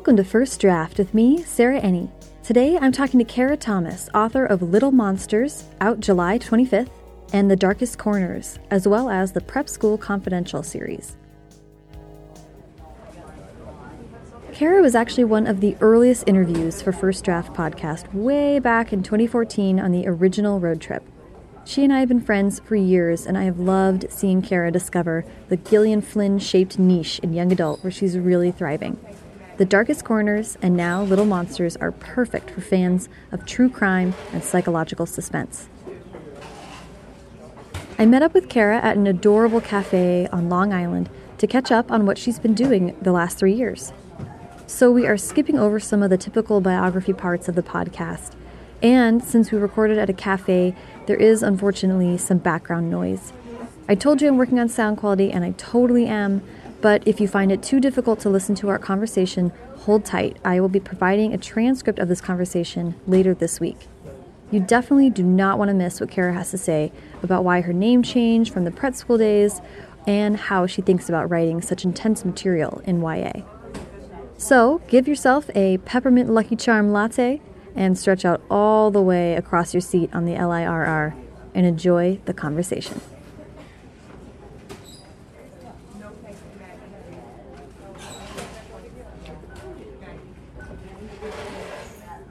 Welcome to First Draft with me, Sarah Enni. Today I'm talking to Kara Thomas, author of Little Monsters, out July 25th, and The Darkest Corners, as well as the Prep School Confidential series. Kara was actually one of the earliest interviews for First Draft podcast way back in 2014 on the original road trip. She and I have been friends for years, and I have loved seeing Kara discover the Gillian Flynn shaped niche in young adult where she's really thriving. The Darkest Corners and now Little Monsters are perfect for fans of true crime and psychological suspense. I met up with Kara at an adorable cafe on Long Island to catch up on what she's been doing the last three years. So we are skipping over some of the typical biography parts of the podcast. And since we recorded at a cafe, there is unfortunately some background noise. I told you I'm working on sound quality, and I totally am, but if you find it too difficult to listen to our conversation, hold tight. I will be providing a transcript of this conversation later this week. You definitely do not want to miss what Kara has to say about why her name changed from the prep school days and how she thinks about writing such intense material in YA. So, give yourself a peppermint Lucky Charm latte and stretch out all the way across your seat on the LIRR and enjoy the conversation.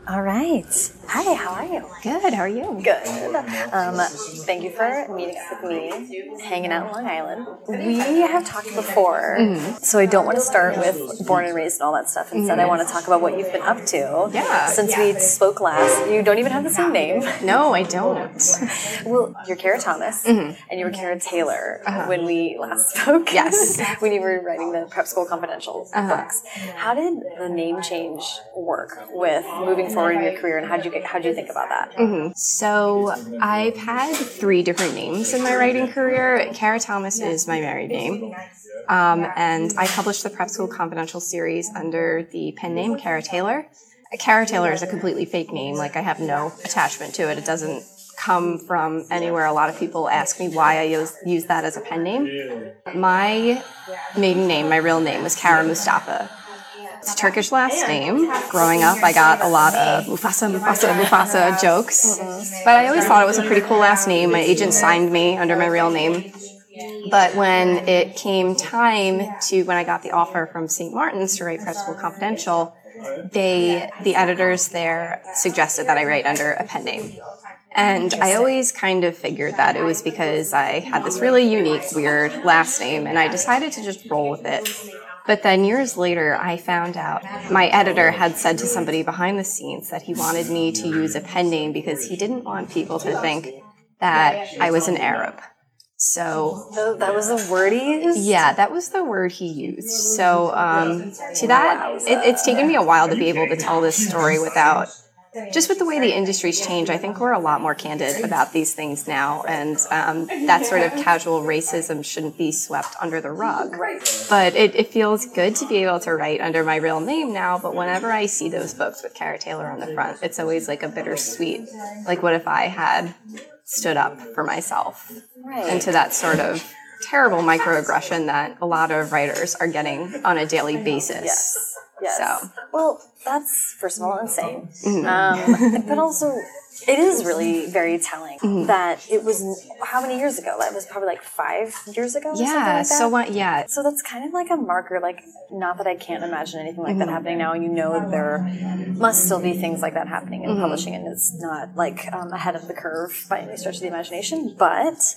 All right. Hi, how are you? Good. How are you? Good. Um, thank you for meeting up with me, hanging out in Long Island. We have talked before, mm-hmm. so I don't want to start with born and raised and all that stuff. Instead, I mm-hmm. want to talk about what you've been up to. Yeah. Since we spoke last, you don't even have the same name. No, I don't. Well, you're Kara Thomas, mm-hmm. and you were Kara Taylor uh-huh. when we last spoke. Yes. when you were writing the Prep School Confidential uh-huh. books. How did the name change work with moving forward in your career, and how did you get, how do you think about that? So I've had three different names in my writing career. Kara Thomas is my married name. Um, and I published the Prep School Confidential series under the pen name Kara Taylor. Kara Taylor is a completely fake name. Like I have no attachment to it. It doesn't come from anywhere. A lot of people ask me why I use, use that as a pen name. My maiden name, my real name, was Kara Mustafa. It's a Turkish last name. Growing up, I got a lot of Mufasa, Mufasa, Mufasa jokes. But I always thought it was a pretty cool last name. My agent signed me under my real name. But when it came time to when I got the offer from St. Martin's to write Prep School Confidential, they, the editors there suggested that I write under a pen name. And I always kind of figured that it was because I had this really unique, weird last name, and I decided to just roll with it. But then years later, I found out my editor had said to somebody behind the scenes that he wanted me to use a pen name because he didn't want people to think that I was an Arab. So that was the word he used? yeah, that was the word he used. So um, to that, it, it's taken me a while to be able to tell this story without. Just with the way the industry's changed, I think we're a lot more candid about these things now, and um, that sort of casual racism shouldn't be swept under the rug. But it, it feels good to be able to write under my real name now. But whenever I see those books with Kara Taylor on the front, it's always like a bittersweet. Like, what if I had stood up for myself Right. into that sort of terrible microaggression that a lot of writers are getting on a daily basis. Yes. Yes. So. Well, that's first of all insane. Mm-hmm. Um, but also, it is really very telling Mm-hmm. that it was how many years ago? That was probably like five years ago. Or Yeah. like that? So what? Yeah. So that's kind of like a marker. Like, not that I can't imagine anything like Mm-hmm. that happening now, and you know there must still be things like that happening Mm-hmm. in publishing, and it's not like um, ahead of the curve by any stretch of the imagination. But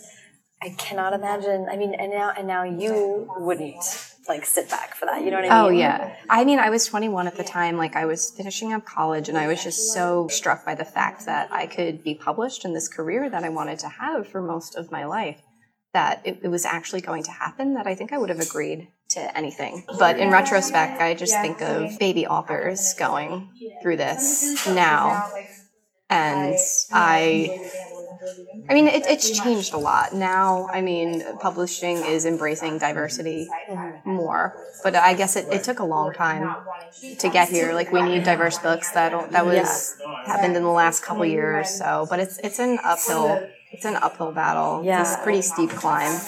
I cannot imagine. I mean, and now and now you wouldn't like sit back for that. You know what I oh, mean? Oh yeah. I mean, I was 21 at the time. Like I was finishing up college, and I was just so struck by the fact that I could be published in this career that I wanted to have for most of my life. That it, it was actually going to happen. That I think I would have agreed to anything. But in retrospect, I just think of baby authors going through this now, and I. I mean, it, it's changed a lot. Now, I mean, publishing is embracing diversity more. But I guess it, it took a long time to get here. Like, we need diverse books. That that was happened in the last couple years. So, but it's it's an uphill it's an uphill battle. Yeah. It's a pretty steep climb.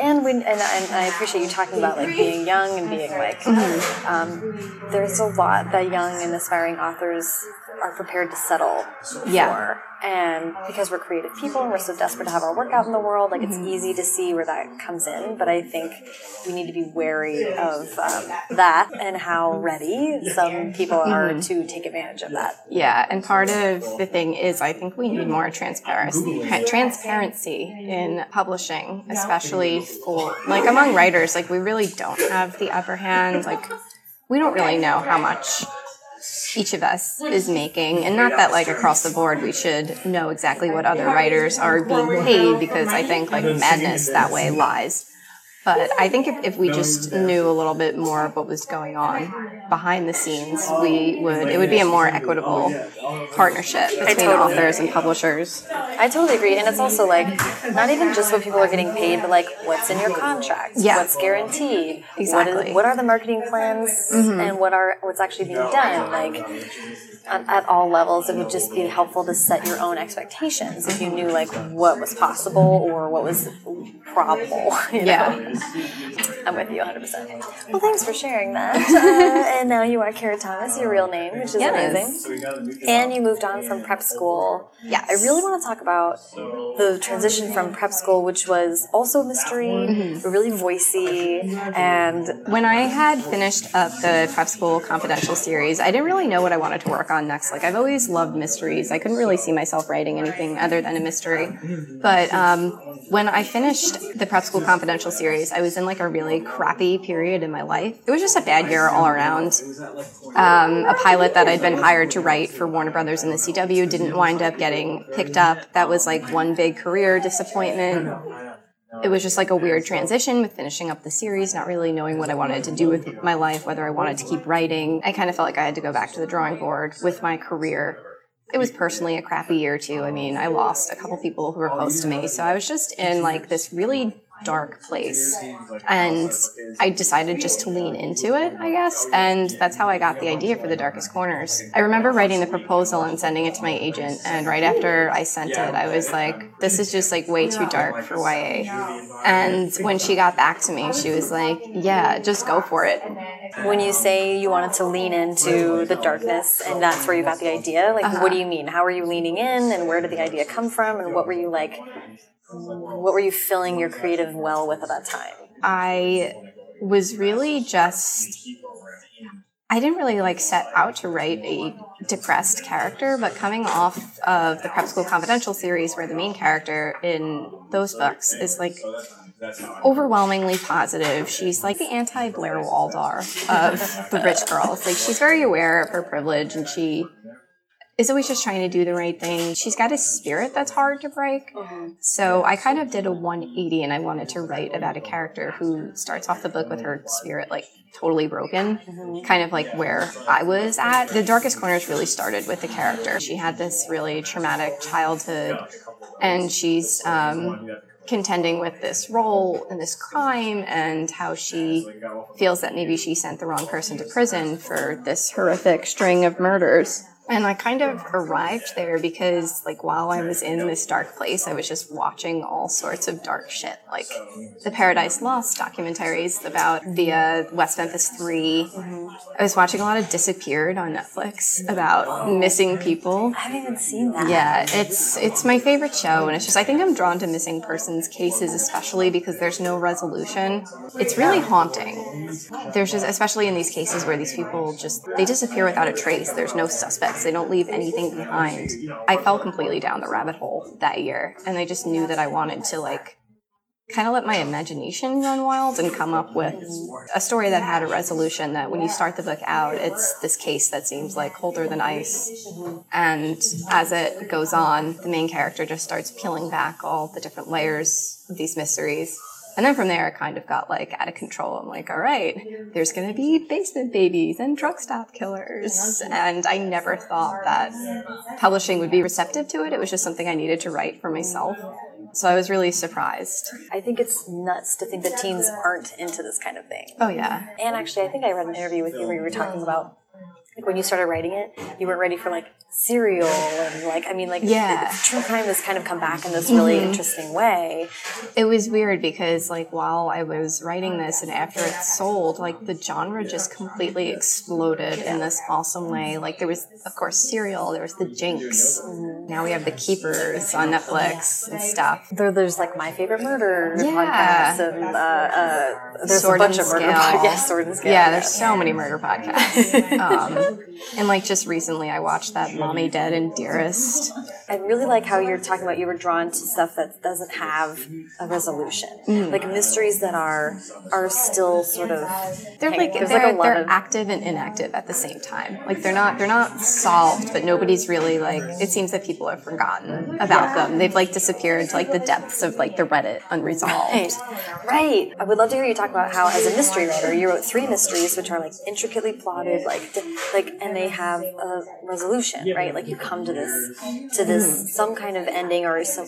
And when and, and I appreciate you talking about like being young and being like, Mm-hmm. um, there's a lot that young and aspiring authors are prepared to settle Yeah. for. And because we're creative people and we're so desperate to have our work out in the world, like it's Mm-hmm. easy to see where that comes in. But I think we need to be wary of um, that and how ready some people are Mm-hmm. to take advantage of that. Yeah, and part of the thing is I think we need more transparency transparency in publishing, especially for like among writers. Like we really don't have the upper hand. Like we don't really know how much each of us is making and not that like across the board we should know exactly what other writers are being paid because i think like madness that way lies but i think if, if we just knew a little bit more of what was going on behind the scenes we would it would be a more equitable partnership between totally authors and publishers I totally agree, and it's also like not even just what people are getting paid, but like what's in your contract, Yeah. what's guaranteed, Exactly. Mm-hmm. what are the marketing plans, and what are what's actually being done. Like at, at all levels, it would just be helpful to set your own expectations if you knew like what was possible or what was probable. you know? Yeah. I'm with you 100. percent Well, thanks for sharing that. Uh, and now you are Kara Thomas, your real name, which is Yes. amazing. And you moved on from prep school. Yes. I really want to talk about the transition from prep school, which was also a mystery, Mm-hmm. really voicey, and when I had finished up the prep school confidential series, I didn't really know what I wanted to work on next. Like I've always loved mysteries. I couldn't really see myself writing anything other than a mystery. But um, when I finished the prep school confidential series, I was in like a really crappy period in my life. It was just a bad year all around. Um, a pilot that I'd been hired to write for Warner Brothers and the CW didn't wind up getting picked up. That was like one big career disappointment it was just like a weird transition with finishing up the series, not really knowing what I wanted to do with my life, whether I wanted to keep writing. I kind of felt like I had to go back to the drawing board with my career. It was personally a crappy year too. I mean, I lost a couple people who were close to me, so I was just in like this really dark place. And I decided just to lean into it, I guess. And that's how I got the idea for The Darkest Corners. I remember writing the proposal and sending it to my agent. And right after I sent it, I was like, this is just like way too dark for YA. And when she got back to me, she was like, yeah, just go for it. when you say you wanted to lean into the darkness and that's where you got the idea, like Uh-huh. what do you mean? How are you leaning in and where did the idea come from and what were you like what were you filling your creative well with at that time? I was really just I didn't really like set out to write a depressed character, but coming off of the Prep School Confidential series where the main character in those books is like overwhelmingly positive. She's like the anti Blair Waldorf of the rich girls. Like she's very aware of her privilege and she is always just trying to do the right thing. She's got a spirit that's hard to break. So I kind of did a 180 and I wanted to write about a character who starts off the book with her spirit like totally broken, kind of like where I was at. The Darkest Corners really started with the character. She had this really traumatic childhood and she's um, contending with this role and this crime and how she feels that maybe she sent the wrong person to prison for this horrific string of murders. And I kind of arrived there because, like, while I was in this dark place, I was just watching all sorts of dark shit, like the Paradise Lost documentaries about the uh, West Memphis 3. I was watching a lot of Disappeared on Netflix about missing people. I haven't even seen that. Yeah, it's it's my favorite show, and it's just I think I'm drawn to missing persons cases, especially because there's no resolution. It's really haunting. There's just especially in these cases where these people just they disappear without a trace. There's no They don't leave anything behind. I fell completely down the rabbit hole that year, and I just knew that I wanted to like kind of let my imagination run wild and come up with a story that had a resolution that when you start the book out it's this case that seems like colder than ice and as it goes on the main character just starts peeling back all the different layers of these mysteries and then from there it kind of got like out of control. I'm like all right there's going to be basement babies and truck stop killers. And i never thought that publishing would be receptive to it. It was just something i needed to write for myself. So i was really surprised. I think it's nuts to think that teens aren't into this kind of thing. oh yeah. And actually, I think I read an interview with you where you were talking about like when you started writing it, you weren't ready for like serial and like I mean like Yeah. true crime has kind of come back in this really Mm-hmm. interesting way. It was weird because like while I was writing this and after it sold, like the genre just completely exploded in this awesome way. Like there was of course Serial, there was the Jinx. Now we have the Keepers on Netflix and stuff. There, there's like my favorite murder Yeah. podcasts and uh, uh, there's Sword a bunch of murder podcasts. Yeah, sword and scale. Yeah, there's so many murder podcasts. um, and like just recently, I watched that Mommy Dead and Dearest. I really like how you're talking about you were drawn to stuff that doesn't have a resolution, Mm. like mysteries that are are still sort of. They're like they're, like a lot they're of active and inactive at the same time. Like they're not they're not solved, but nobody's really like. It seems that people have forgotten about them. They've like disappeared to like the depths of like the Reddit unresolved. Right, right. I would love to hear you talk about how, as a mystery writer, you wrote three mysteries which are like intricately plotted, like like, and they have a resolution, right? Like you come to this to this mm-hmm. some kind of ending or some,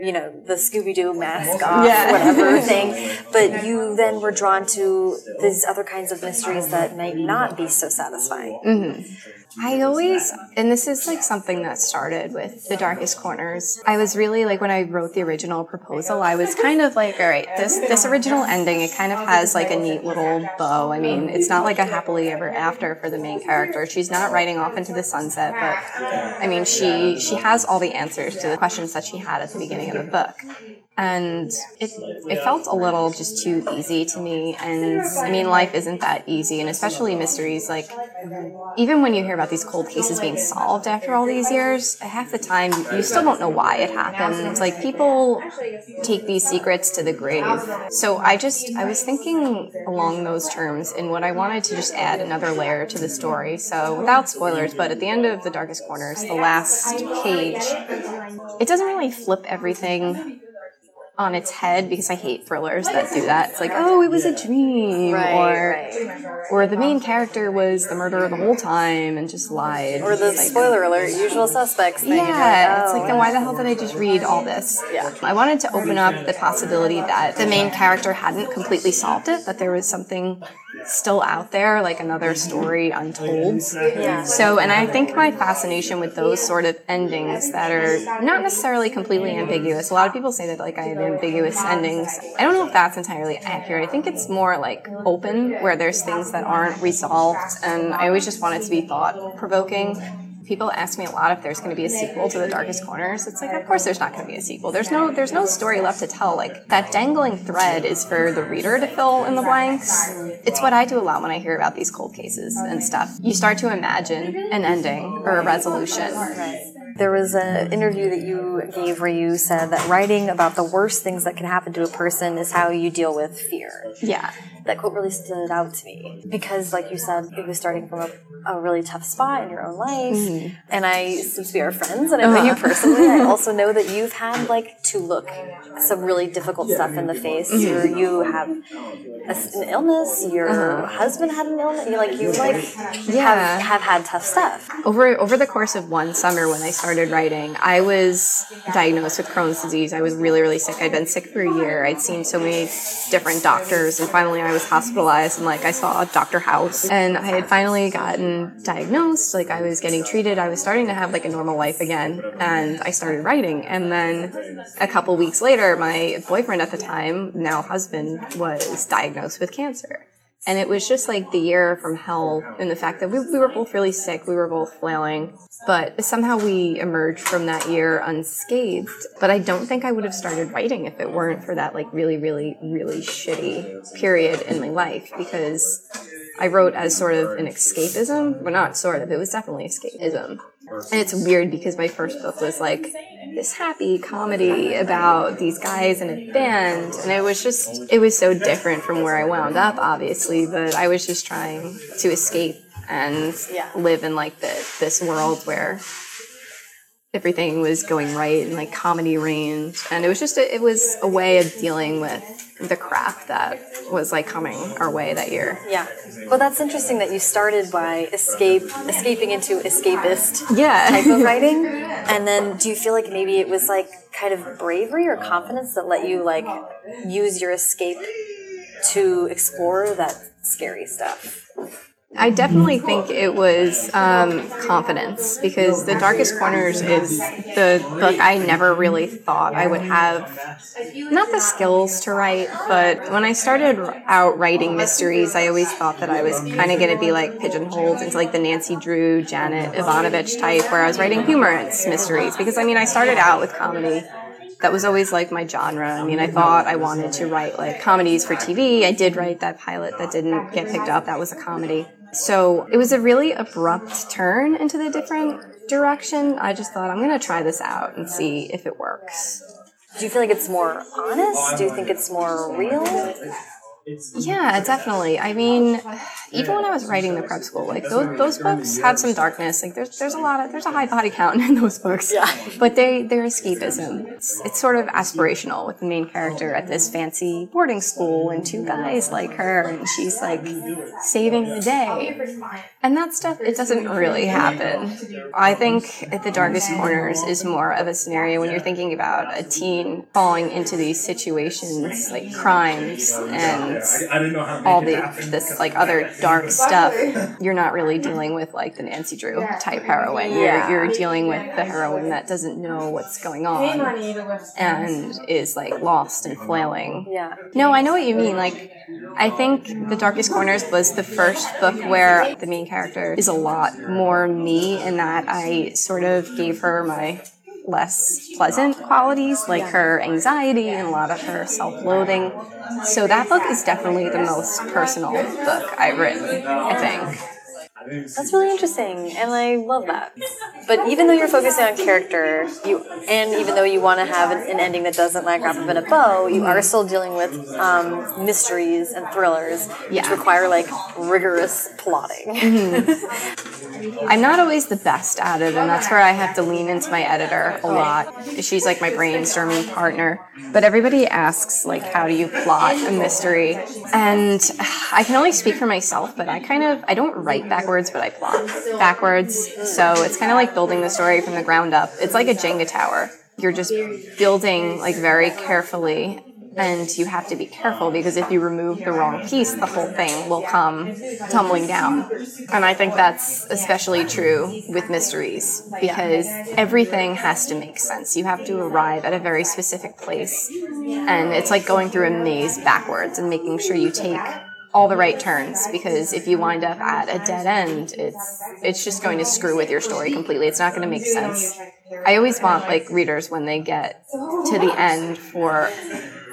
you know, the Scooby Doo mask off, Yeah. whatever thing. But you then were drawn to these other kinds of mysteries that might not be so satisfying. Mm-hmm. I always, and this is like something that started with The Darkest Corners. I was really like when I wrote the original proposal, I was kind of like, all right, this this original ending, it kind of has like a neat little bow. I mean, it's not like a happily ever after for the main character. She's not riding off into the sunset, but I mean, she she has all the answers to the questions that she had at the beginning of the book. And it it felt a little just too easy to me. And I mean, life isn't that easy, and especially mysteries like even when you hear about these cold cases being solved after all these years, half the time you still don't know why it happened. Like people take these secrets to the grave. So I just I was thinking along those terms and what I wanted to just add another layer to the story. So without spoilers, but at the end of the darkest corners, the last page, it doesn't really flip everything on its head because I hate thrillers that do that. It's like, oh, it was a dream, Right, or right. or the main character was the murderer the whole time and just lied. Or the like, spoiler alert, usual suspects thing. and you're yeah, it's oh, like then why the hell did I just read all this? Yeah. I wanted to open up the possibility that the main character hadn't completely solved it, that there was something still out there, like another mm-hmm. story oh, untold. Yeah. So, and I think my fascination with those sort of endings that are not necessarily completely ambiguous. A lot of people say that like I have ambiguous endings. I don't know if that's entirely accurate. I think it's more like open, where there's things that aren't resolved, and I always just want it to be thought provoking. People ask me a lot if there's going to be a sequel to The Darkest Corners. It's like, of course, there's not going to be a sequel. There's no, there's no story left to tell. Like that dangling thread is for the reader to fill in the blanks. It's what I do a lot when I hear about these cold cases and stuff. You start to imagine an ending or a resolution. There was an interview that you gave where you said that writing about the worst things that can happen to a person is how you deal with fear. Yeah. That quote really stood out to me because, like you said, it was starting from a, a really tough spot in your own life. Mm-hmm. And I, since we are friends and I know you uh-huh. personally, I also know that you've had like to look some really difficult stuff in the face. Mm-hmm. You're, you have a s an illness. Your uh-huh. husband had an illness. You like you like Yeah. have, have had tough stuff. Over over the course of one summer when I started writing, I was diagnosed with Crohn's disease. I was really really sick. I'd been sick for a year. I'd seen so many different doctors, and finally I was hospitalized. And like I saw Dr. House, and I had finally gotten diagnosed. Like I was getting treated. I was starting to have like a normal life again, and I started writing. And then a couple weeks later, my boyfriend at the time, now husband, was diagnosed with cancer. And it was just like the year from hell in the fact that we, we were both really sick. We were both flailing. But somehow we emerged from that year unscathed. But I don't think I would have started writing if it weren't for that like really, really, really shitty period in my life because I wrote as sort of an escapism. Well, not sort of, it was definitely escapism. And it's weird because my first book was like this happy comedy about these guys in a band. And it was just, it was so different from where I wound up, obviously. But I was just trying to escape and Yeah. live in like the, this world where everything was going right and like comedy reigned. And it was just, a, it was a way of dealing with the crap that was like coming our way that year. Yeah. Well, that's interesting that you started by escape, escaping into escapist Yeah. type of writing, and then do you feel like maybe it was like kind of bravery or confidence that let you like use your escape to explore that scary stuff? I definitely think it was um, confidence because The Darkest Corners is the book I never really thought I would have not the skills to write, but when I started out writing mysteries, I always thought that I was kind of going to be like pigeonholed into like the Nancy Drew, Janet Evanovich type, where I was writing humorous mysteries because I mean, I started out with comedy that was always like my genre. I mean, I thought I wanted to write like comedies for TV. I did write that pilot that didn't get picked up. That was a comedy. So it was a really abrupt turn into the different direction. I just thought I'm going to try this out and see if it works. Do you feel like it's more honest? Do you think it's more real? Yeah, definitely. I mean, even when I was writing the prep school, like those, those books have some darkness. Like there's there's a lot of there's a high body count in those books. Yeah. But they they're escapism. It's, it's sort of aspirational with the main character at this fancy boarding school and two guys like her and she's like saving the day. And that stuff it doesn't really happen. I think at the darkest corners is more of a scenario when you're thinking about a teen falling into these situations like crimes and all the this like other dark stuff, you're not really dealing with like the Nancy Drew type heroine. Yeah. You're, you're dealing with the heroine that doesn't know what's going on and is like lost and flailing. Yeah. No, I know what you mean. Like, I think The Darkest Corners was the first book where the main character is a lot more me in that I sort of gave her my less pleasant qualities, like her anxiety and a lot of her self loathing. So that book is definitely the most personal book I've written, I think. That's really interesting, and I love that. But even though you're focusing on character, you and even though you want to have an, an ending that doesn't like wrap up in a bow, you are still dealing with um, mysteries and thrillers, which Yeah. require like rigorous plotting. I'm not always the best at it, and that's where I have to lean into my editor a lot. She's like my brainstorming partner. But everybody asks, like, how do you plot a mystery? And I can only speak for myself, but I kind of I don't write backwards, but I plot backwards. So it's kind of like building the story from the ground up. It's like a Jenga tower. You're just building like very carefully and you have to be careful because if you remove the wrong piece, the whole thing will come tumbling down. And I think that's especially true with mysteries because everything has to make sense. You have to arrive at a very specific place, and it's like going through a maze backwards and making sure you take all the right turns because if you wind up at a dead end it's it's just going to screw with your story completely. It's not going to make sense. I always want like readers when they get to the end for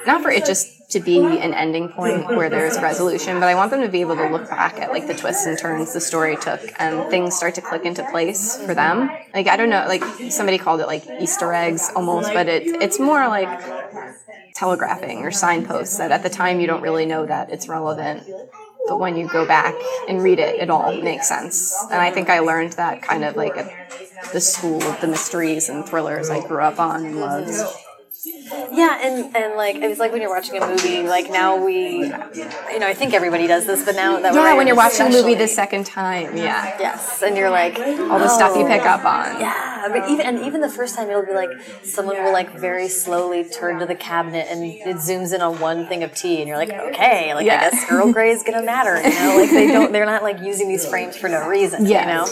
not for it just to be an ending point where there's resolution but i want them to be able to look back at like the twists and turns the story took and things start to click into place for them. Like i don't know like somebody called it like easter eggs almost but it, it's more like telegraphing or signposts that at the time you don't really know that it's relevant. But when you go back and read it, it all makes sense. And I think I learned that kind of like at the school of the mysteries and thrillers I grew up on and loved. Yeah, and, and like it was like when you're watching a movie. Like now we, you know, I think everybody does this, but now that we're Yeah, when you're watching a movie the second time, yeah. Yes, and you're like All the stuff you oh, pick up on. Yeah, but even and even the first time it'll be like someone will like very slowly turn to the cabinet and it zooms in on one thing of tea and you're like, okay, like Yeah. I guess Earl Grey is gonna matter, you know? Like they don't, they're not like using these frames for no reason, Yeah. you know.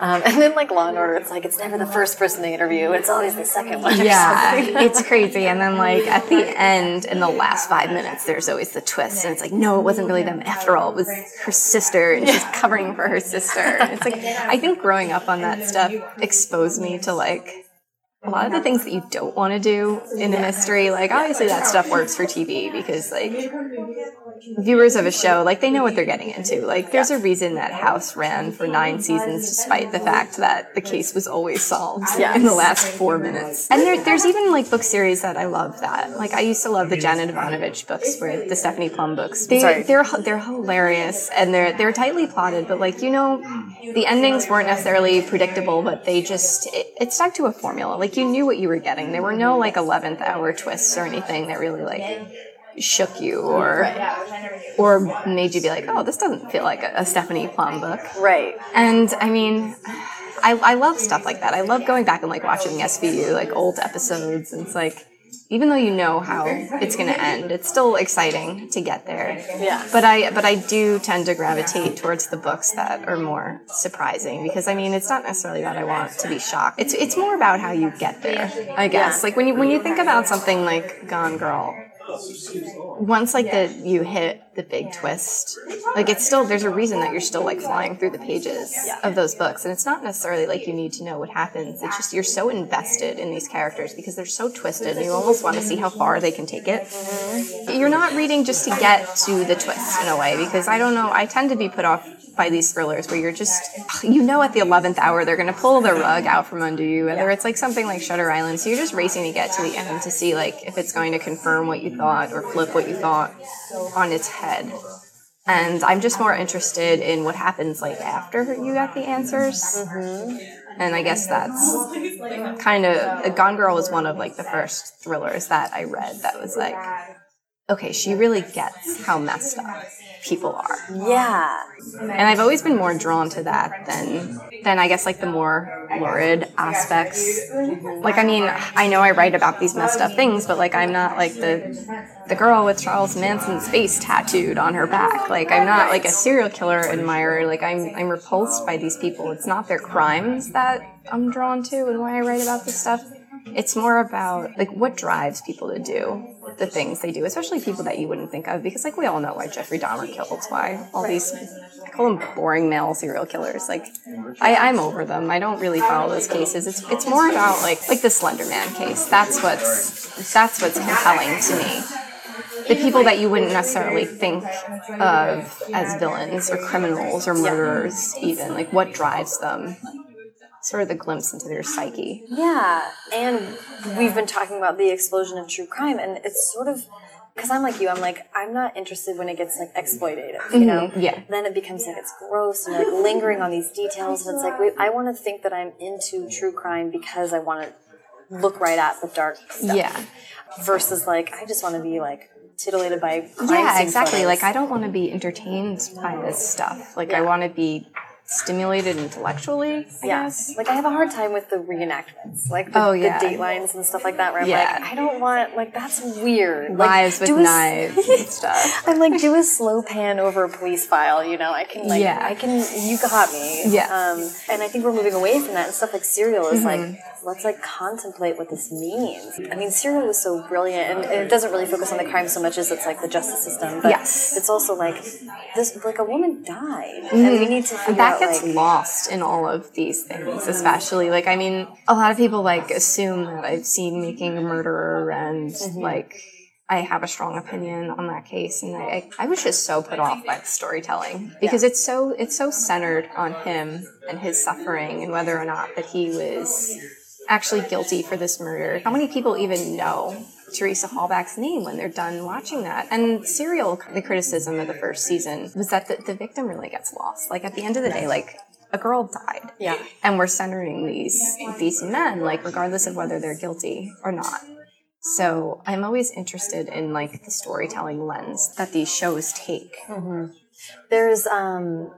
Um, and then like Law and Order, it's like it's never the first person they interview, it's always the second one. Yeah, it's crazy. And then, like, at the end, in the last five minutes, there's always the twist. And it's like, no, it wasn't really them after all. It was her sister, and she's covering for her sister. It's like, I think growing up on that stuff exposed me to, like, a lot of the things that you don't want to do in a mystery. Like, obviously, that stuff works for TV because, like, viewers of a show, like, they know what they're getting into. Like, there's a reason that House ran for nine seasons despite the fact that the case was always solved in the last four minutes. And there, there's even, like, book series that I love that. Like, I used to love the Janet Evanovich books, where the Stephanie Plum books. They, Sorry. they're they're hilarious and they're they're tightly plotted, but like you know, the endings weren't necessarily predictable, but they just it, it stuck to a formula. Like you knew what you were getting. There were no like eleventh hour twists or anything that really like shook you or or made you be like, oh, this doesn't feel like a, a Stephanie Plum book. Right. And I mean, I, I love stuff like that. I love going back and like watching SVU, like old episodes. And it's like, even though you know how it's going to end, it's still exciting to get there. Yeah. But I but I do tend to gravitate towards the books that are more surprising because I mean it's not necessarily that I want to be shocked. It's it's more about how you get there. I guess Yeah. like when you when you think about something like Gone Girl, once like the you hit the big twist, like it's still there's a reason that you're still like flying through the pages of those books, and it's not necessarily like you need to know what happens. It's just you're so invested in these characters because they're so twisted, and you almost want to see how far they can take it. You're not reading just to get to the twist in a way because I don't know. I tend to be put off by these thrillers where you're just you know at the 11th hour they're going to pull the rug out from under you whether it's like something like shutter island so you're just racing to get to the end to see like if it's going to confirm what you thought or flip what you thought on its head. And i'm just more interested in what happens like after you got the answers. Mm-hmm. And i guess that's kind of gone girl was one of like the first thrillers that i read that was like okay she really gets how messed up people are Yeah. and I've always been more drawn to that than than I guess like the more lurid aspects. Like I mean, I know I write about these messed up things, but like I'm not like the the girl with Charles Manson's face tattooed on her back. Like I'm not like a serial killer admirer. Like I'm I'm repulsed by these people. It's not their crimes that I'm drawn to and why I write about this stuff. It's more about like what drives people to do the things they do, especially people that you wouldn't think of, because like we all know why Jeffrey Dahmer killed, why all these I call them boring male serial killers. Like I, I'm over them. I don't really follow those cases. It's it's more about like like the Slender Man case. That's what's that's what's compelling to me. The people that you wouldn't necessarily think of as villains or criminals or murderers, even like what drives them. Sort of the glimpse into their psyche. Yeah, and we've been talking about the explosion of true crime, and it's sort of because I'm like you. I'm like I'm not interested when it gets like exploitative, you mm-hmm. know. yeah. Then it becomes like it's gross and like lingering on these details, and it's like wait, I want to think that I'm into true crime because I want to look right at the dark stuff. Yeah. Versus like I just want to be like titillated by crime Yeah, exactly. photos. Like I don't want to be entertained by this stuff. Like I want to be stimulated intellectually. I Yeah. guess. Like I have a hard time with the reenactments, like the, Oh, yeah. the datelines and stuff like that. Where I'm Yeah. like, I don't want like that's weird. Like, with knives and stuff. I'm like, do a slow pan over a police file. You know, I can like, Yeah. I can. You got me. Yeah. Mm-hmm. Um, and I think we're moving away from that and stuff like Serial is like, let's like contemplate what this means. I mean, Serial was so brilliant, and, it doesn't really focus on the crime so much as it's like the justice system. But Yes. it's also like this, like a woman died, and we need to figure that gets like. lost in all of these things, especially like I mean, a lot of people like assume that I've seen Making a Murderer and mm-hmm. like I have a strong opinion on that case, and I, I was just so put off by the storytelling because it's so it's so centered on him and his suffering and whether or not that he was actually guilty for this murder. How many people even know Teresa Halbach's name when they're done watching that? And Serial, the criticism of the first season was that the, the victim really gets lost. Like at the end of the day, like a girl died. Yeah. And we're centering these these men, like regardless of whether they're guilty or not. So I'm always interested in like the storytelling lens that these shows take. There's um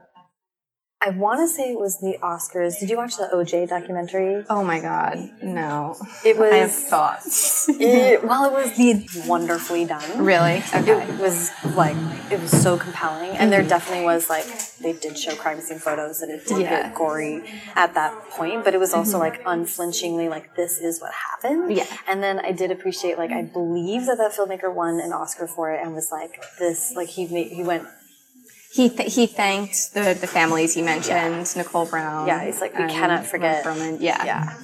I want to say it was the Oscars. Did you watch the OJ documentary? Oh my god, no. It was I have thoughts. it, well, it was the wonderfully done. really? Okay. It was like it was so compelling, and there definitely was like they did show crime scene photos, and it did Yeah. get gory at that point, but it was also mm-hmm. like unflinchingly like this is what happened. Yeah. And then I did appreciate like I believe that that filmmaker won an Oscar for it, and was like this like he made, he went He th- he thanked the, the families he mentioned, Nicole Brown. Yeah, he's like, we cannot forget. Yeah. yeah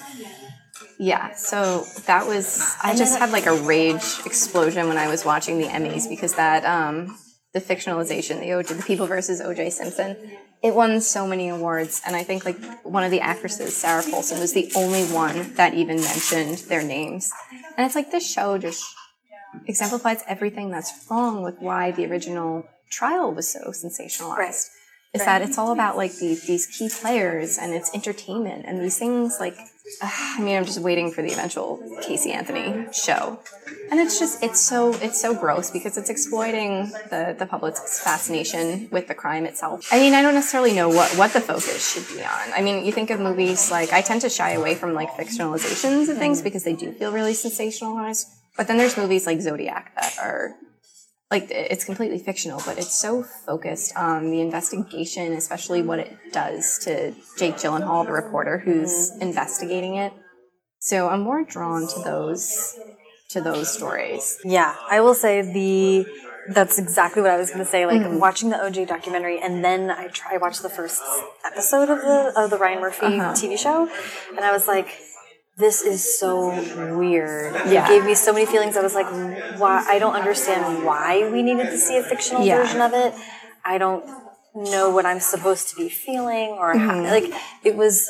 Yeah, so that was I just had like a rage explosion when I was watching the Emmys because that um the fictionalization, the OJ, the People versus OJ Simpson, it won so many awards, and I think like one of the actresses, Sarah Paulson, was the only one that even mentioned their names, and it's like this show just exemplifies everything that's wrong with why the original trial was so sensationalized. Right. Is that it's all about like these these key players and it's entertainment and these things like I mean I'm just waiting for the eventual Casey Anthony show. And it's just it's so it's so gross because it's exploiting the, the public's fascination with the crime itself. I mean I don't necessarily know what, what the focus should be on. I mean you think of movies like I tend to shy away from like fictionalizations of things because they do feel really sensationalized. But then there's movies like Zodiac that are like it's completely fictional, but it's so focused on the investigation, especially what it does to Jake Gyllenhaal, the reporter who's investigating it. So I'm more drawn to those to those stories. Yeah, I will say the that's exactly what I was going to say. Like mm-hmm. watching the OJ documentary, and then I try I watched the first episode of the of the Ryan Murphy uh-huh. TV show, and I was like, this is so weird. Yeah. It gave me so many feelings. I was like, why? I don't understand why we needed to see a fictional yeah. version of it. I don't know what I'm supposed to be feeling or mm-hmm. how, like it was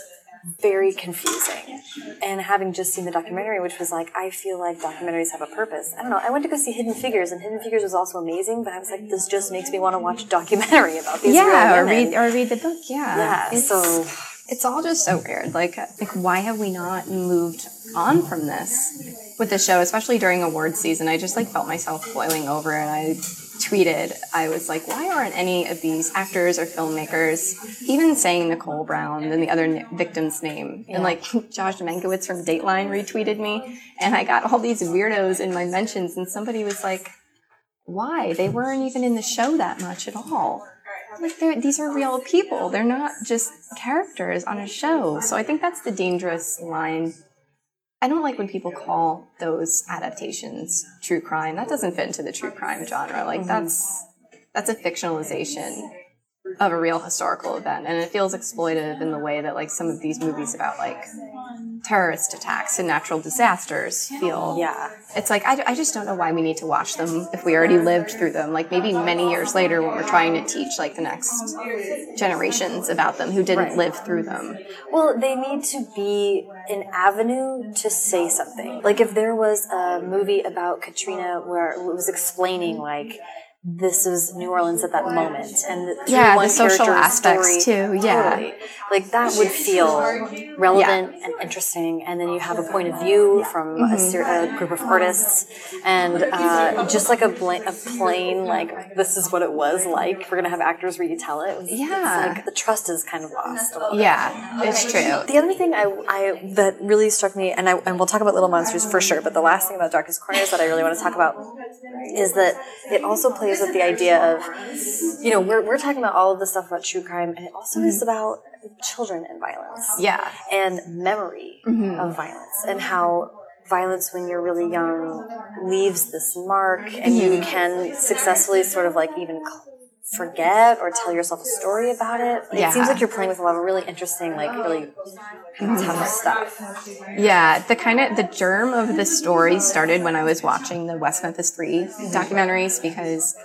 very confusing. And having just seen the documentary, which was like, I feel like documentaries have a purpose. I don't know. I went to go see Hidden Figures, and Hidden Figures was also amazing. But I was like, this just makes me want to watch a documentary about these. Yeah, or read or read the book. Yeah, yeah. It's, so it's all just so weird. Like, like why have we not moved on from this with the show, especially during awards season? I just like felt myself boiling over, and I tweeted, I was like, why aren't any of these actors or filmmakers even saying Nicole Brown and the other victim's name? Yeah. And like Josh Mankiewicz from Dateline retweeted me, and I got all these weirdos in my mentions, and somebody was like, why? They weren't even in the show that much at all like they're, these are real people. They're not just characters on a show. So I think that's the dangerous line. I don't like when people call those adaptations true crime. That doesn't fit into the true crime genre. Like mm-hmm. that's that's a fictionalization of a real historical event and it feels exploitive in the way that like some of these movies about like terrorist attacks and natural disasters feel. Yeah. It's like I, I just don't know why we need to watch them if we already lived through them. Like maybe many years later when we're trying to teach like the next generations about them who didn't right. live through them. Well they need to be an avenue to say something. Like if there was a movie about katrina where it was explaining like this is New Orleans at that moment, and yeah, the social aspects story, too. Yeah, totally. like that would feel relevant yeah. and interesting. And then you have a point of view from mm-hmm. a, a, group of artists, and uh, just like a, bl- a plain like this is what it was like. We're gonna have actors retell it. Yeah, like the trust is kind of lost. yeah, it's true. The other thing I, I that really struck me, and I and we'll talk about Little Monsters for sure. But the last thing about Darkest Corners that I really want to talk about is that it also plays with the idea of, you know, we're, we're talking about all of the stuff about true crime, and it also mm-hmm. is about children and violence. Yeah. And memory mm-hmm. of violence, and how violence when you're really young leaves this mark, and mm-hmm. you can successfully sort of like even forget or tell yourself a story about it. yeah. It seems like you're playing with a lot of really interesting, like really tough stuff. Yeah, the kind of the germ of the story started when I was watching the West Memphis 3 documentaries because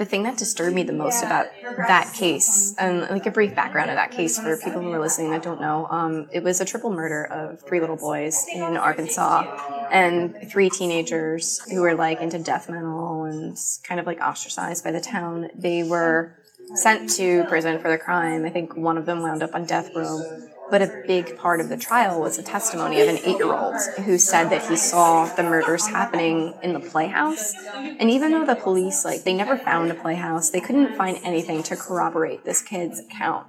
the thing that disturbed me the most about that case, and like a brief background of that case for people who are listening that don't know, um, it was a triple murder of three little boys in Arkansas and three teenagers who were like into death metal and kind of like ostracized by the town. They were sent to prison for the crime. I think one of them wound up on death row but a big part of the trial was a testimony of an eight year old who said that he saw the murders happening in the playhouse. And even though the police, like, they never found a playhouse, they couldn't find anything to corroborate this kid's account.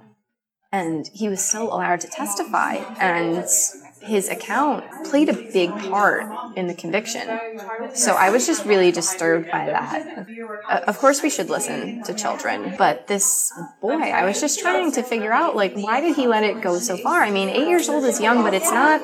And he was still allowed to testify. And his account played a big part in the conviction. So I was just really disturbed by that. Of course, we should listen to children, but this boy, I was just trying to figure out, like, why did he let it go so far? I mean, eight years old is young, but it's not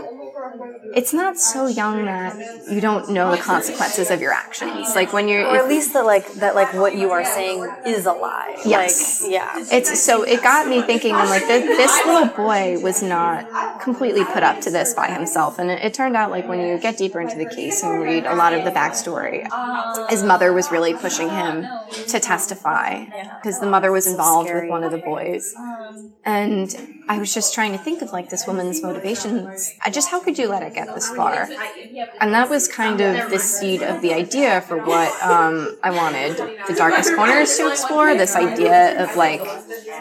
it's not so young that you don't know the consequences of your actions. Like when you're, or at least that like that like what you are saying is a lie. Yes, like, yeah. It's so it got me thinking. I'm like this, this little boy was not completely put up to this by himself, and it, it turned out like when you get deeper into the case and read a lot of the backstory, his mother was really pushing him to testify because the mother was involved with one of the boys, and I was just trying to think of like this woman's motivations. I just how could you let it get this far? And that was kind of the seed of the idea for what um, I wanted the darkest corners to explore. This idea of like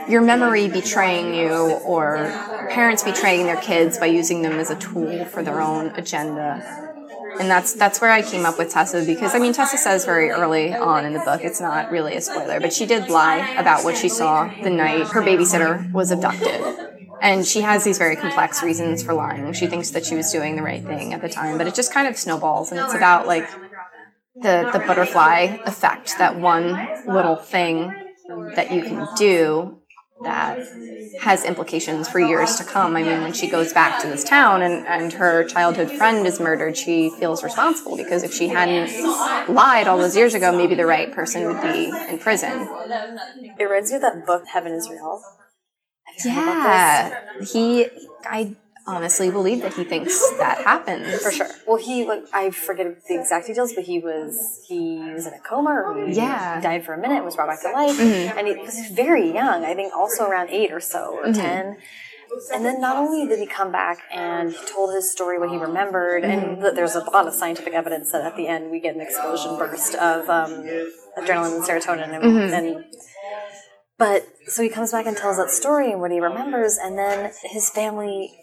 your memory betraying you, or parents betraying their kids by using them as a tool for their own agenda and that's that's where I came up with Tessa because I mean Tessa says very early on in the book it's not really a spoiler but she did lie about what she saw the night her babysitter was abducted and she has these very complex reasons for lying. She thinks that she was doing the right thing at the time, but it just kind of snowballs. And it's about like the the butterfly effect, that one little thing that you can do that has implications for years to come. I mean, when she goes back to this town and, and her childhood friend is murdered, she feels responsible because if she hadn't lied all those years ago, maybe the right person would be in prison. It reminds me of that book, Heaven is Real. Have you heard about Yeah. He, I honestly believe that he thinks that happens. For sure. Well, he, like, I forget the exact details, but he was, he was in a coma or he Yeah. Mm-hmm. died for a minute, and was brought back to life. And he was very young, I think also around eight or so, or 10. And then not only did he come back and he told his story, what he remembered, Mm-hmm. and there's a lot of scientific evidence that at the end we get an explosion burst of um, adrenaline and serotonin and, Mm-hmm. and but so he comes back and tells that story and what he remembers, and then his family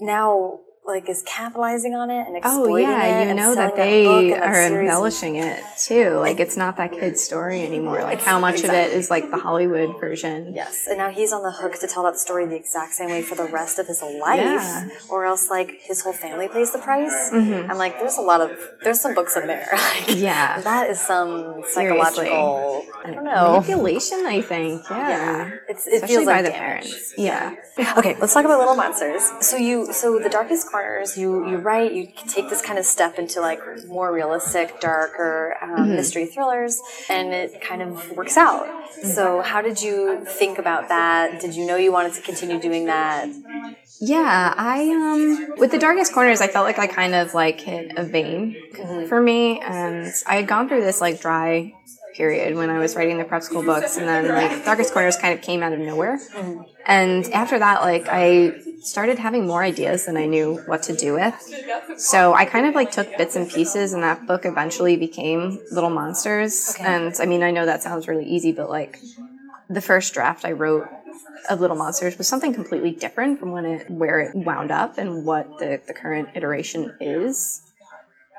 now like is capitalizing on it and Oh exploiting it. yeah, you and know that they and that are embellishing it too. Like it's not that kid's story anymore. Like how much of it is like the Hollywood version. Yes, and now he's on the hook to tell that story the exact same way for the rest of his life, Yeah. or else like his whole family pays the price. I'm like, there's a lot of there's some books in there. Like, Mm-hmm. Yeah. that is some Seriously. psychological. I don't know. Manipulation, I think. Yeah. Yeah, it's, it Especially feels by like the damage. parents. Yeah. Okay, let's talk about Little Monsters. So you, so the Darkest Corners, you you write, you take this kind of step into like more realistic, darker um, Mm-hmm. mystery thrillers, and it kind of works out. So how did you think about that? Did you know you wanted to continue doing that? Yeah, I um with the darkest corners, I felt like I kind of like hit a vein for me, and I had gone through this like dry period when I was writing the prep school books, and then like darkest corners kind of came out of nowhere, and after that, like I started having more ideas than I knew what to do with. So I kind of like took bits and pieces, and that book eventually became Little Monsters. And I mean, I know that sounds really easy, but like the first draft I wrote of Little Monsters was something completely different from when it where it wound up and what the, the current iteration is.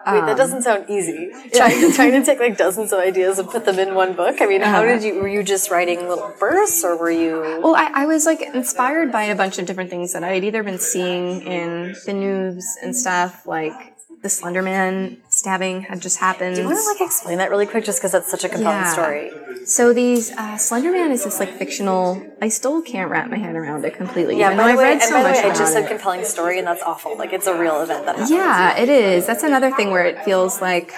Wait, Um, that doesn't sound easy. Trying, trying to take like dozens of ideas and put them in one book. I mean, how Uh-huh. did you? Were you just writing little bursts, or were you? Well, I, I was like inspired by a bunch of different things that I had either been seeing in the news and stuff, like the Slender Man stabbing had just happened. Do you want to like explain that really quick, just because that's such a compelling Yeah. story? So these uh, Slender Man is this like fictional. I still can't wrap my head around it completely. Yeah, by the I've way, read so by the much way, I just it. compelling story, and that's awful. Like it's a real event that happened. Yeah, it is. That's another thing where it feels like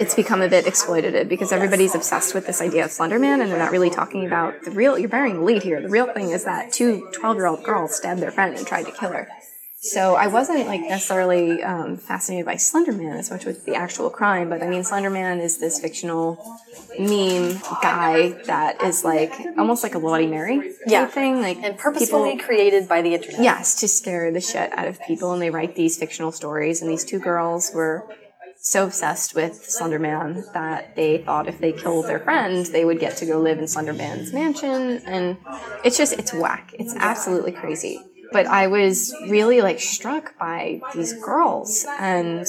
it's become a bit exploitative because everybody's obsessed with this idea of Slenderman and they're not really talking about the real, you're bearing the lead here. The real thing is that two 12 year old girls stabbed their friend and tried to kill her. So I wasn't like necessarily um, fascinated by Slenderman as much with the actual crime, but I mean, Slenderman is this fictional meme guy that is like almost like a Bloody Mary type Yeah. thing. Like and purposefully people- created by the internet. Yes, to scare the shit out of people, and they write these fictional stories. And these two girls were so obsessed with Slenderman that they thought if they killed their friend, they would get to go live in Slenderman's mansion. And it's just, it's whack. It's absolutely crazy. But I was really like struck by these girls, and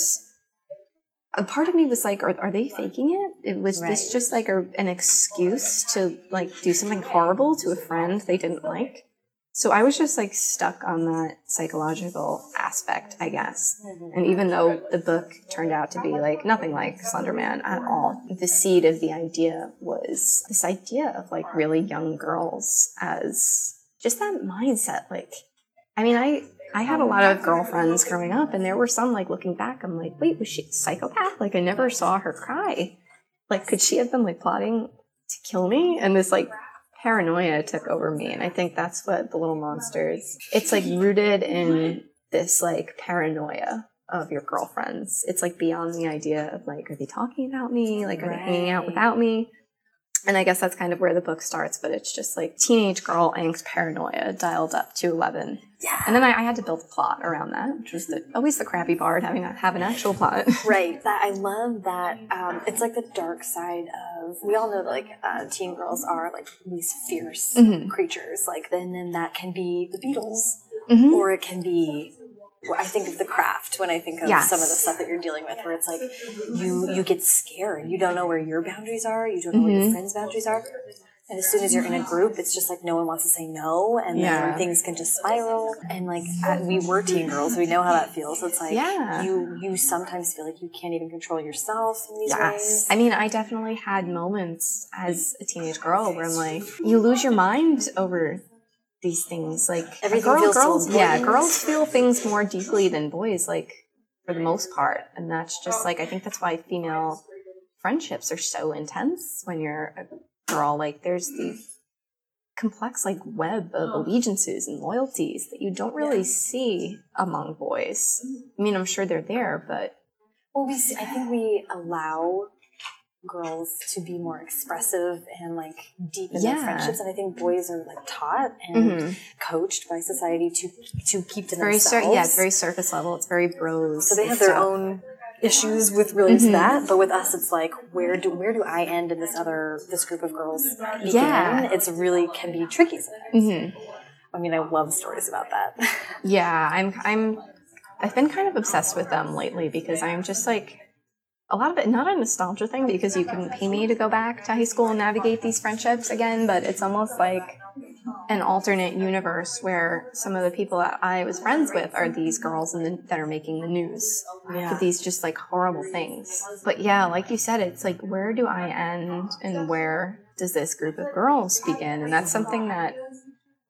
a part of me was like, are, are they faking it? It was this just like a, an excuse to like do something horrible to a friend they didn't like? So I was just like stuck on that psychological aspect, I guess. Mm-hmm. And even though the book turned out to be like nothing like Slenderman at all, the seed of the idea was this idea of like really young girls as just that mindset. Like, I mean, I, I had a lot of girlfriends growing up and there were some like looking back, I'm like, wait, was she a psychopath? Like I never saw her cry. Like, could she have been like plotting to kill me? And this like paranoia took over me and i think that's what the little monsters it's like rooted in this like paranoia of your girlfriends it's like beyond the idea of like are they talking about me like are they hanging out without me and i guess that's kind of where the book starts but it's just like teenage girl angst paranoia dialed up to 11 Yeah. and then i, I had to build a plot around that which was the, always the crappy part having to have an actual plot Right. That I love that. Um, it's like the dark side of. We all know that like uh, teen girls are like these fierce Mm-hmm. creatures. Like then, then that can be the Beatles, Mhm. or it can be. I think of the craft when I think of Yes. some of the stuff that you're dealing with, where it's like you you get scared. You don't know where your boundaries are. You don't know where Mm-hmm. your friends' boundaries are. And as soon as you're in a group, it's just like no one wants to say no, and Yeah. then things can just spiral. And like at, we were teen girls, we know how that feels. It's like Yeah. you you sometimes feel like you can't even control yourself in these ways. I mean, I definitely had moments as a teenage girl where I'm like, you lose your mind over these things. Like Everything girl- feels so girls, yeah, girls feel things more deeply than boys, like for the most part, and that's just like I think that's why female friendships are so intense when you're a girl. Like there's the complex like web of oh. allegiances and loyalties that you don't really see among boys. I mean, I'm sure they're there, but Well, we I think we allow girls to be more expressive and like deep in Yeah. their friendships, and I think boys are like taught and mm-hmm. coached by society to to keep to very sur- themselves. yeah, it's very surface level. It's very bros. so they have their own issues with relating Mm-hmm. that, but with us, it's like where do where do I end and this other this group of girls begin? Yeah. It's really can be tricky sometimes. Mhm. I mean, I love stories about that. Yeah, I'm I'm I've been kind of obsessed with them lately because I'm just like a lot of it not a nostalgia thing because you can pay me to go back to high school and navigate these friendships again, but it's almost like an alternate universe where some of the people that I was friends with are these girls and the, that are making the news Yeah. for these just like horrible things. But yeah, like you said, it's like where do I end and where does this group of girls begin? And that's something that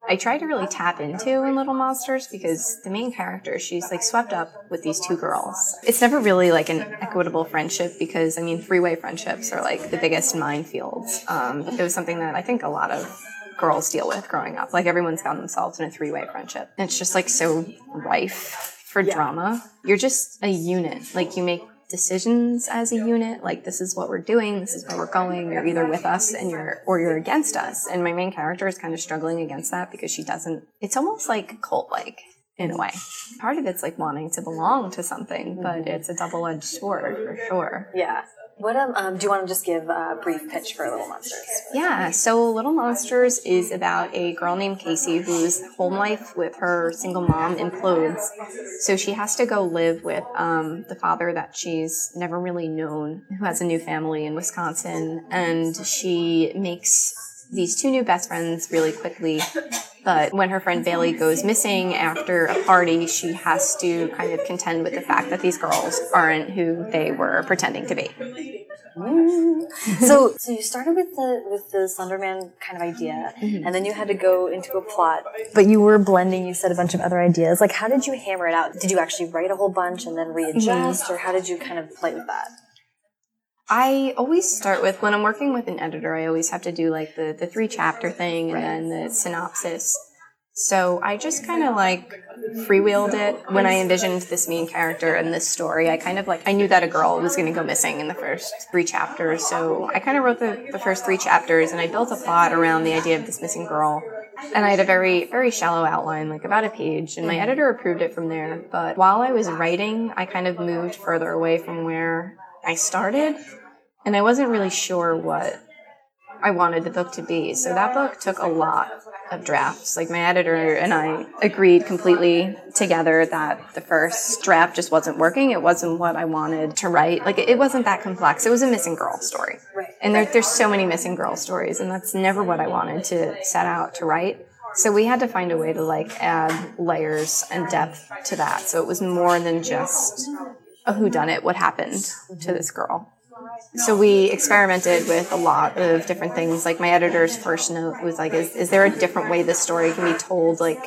I try to really tap into in Little Monsters because the main character, she's like swept up with these two girls. It's never really like an equitable friendship because, I mean, three way friendships are like the biggest minefields. Um, it was something that I think a lot of girls deal with growing up. Like everyone's found themselves in a three way friendship. It's just like so rife for drama. You're just a unit. Like you make decisions as a unit like this is what we're doing this is where we're going you're either with us and you're or you're against us and my main character is kind of struggling against that because she doesn't it's almost like cult like in a way part of it's like wanting to belong to something but mm-hmm. it's a double-edged sword for sure yeah. What um, um do you want to just give a brief pitch for Little Monsters? Yeah, so Little Monsters is about a girl named Casey whose home life with her single mom implodes. So she has to go live with um, the father that she's never really known, who has a new family in Wisconsin. And she makes these two new best friends really quickly. But when her friend Bailey goes missing after a party, she has to kind of contend with the fact that these girls aren't who they were pretending to be. so so you started with the with the Slenderman kind of idea, mm-hmm. and then you had to go into a plot. But you were blending. You said a bunch of other ideas. Like, how did you hammer it out? Did you actually write a whole bunch and then readjust, mm-hmm. or how did you kind of play with that? I always start with when I'm working with an editor, I always have to do like the, the three chapter thing and then the synopsis. So I just kind of like freewheeled it when I envisioned this main character and this story. I kind of like, I knew that a girl was going to go missing in the first three chapters. So I kind of wrote the, the first three chapters and I built a plot around the idea of this missing girl. And I had a very, very shallow outline, like about a page, and my editor approved it from there. But while I was writing, I kind of moved further away from where I started and I wasn't really sure what I wanted the book to be. So that book took a lot of drafts. Like my editor and I agreed completely together that the first draft just wasn't working. It wasn't what I wanted to write. Like it wasn't that complex. It was a missing girl story. And there, there's so many missing girl stories, and that's never what I wanted to set out to write. So we had to find a way to like add layers and depth to that. So it was more than just a whodunit, what happened to this girl. So we experimented with a lot of different things. Like my editor's first note was like, is, is there a different way this story can be told? Like,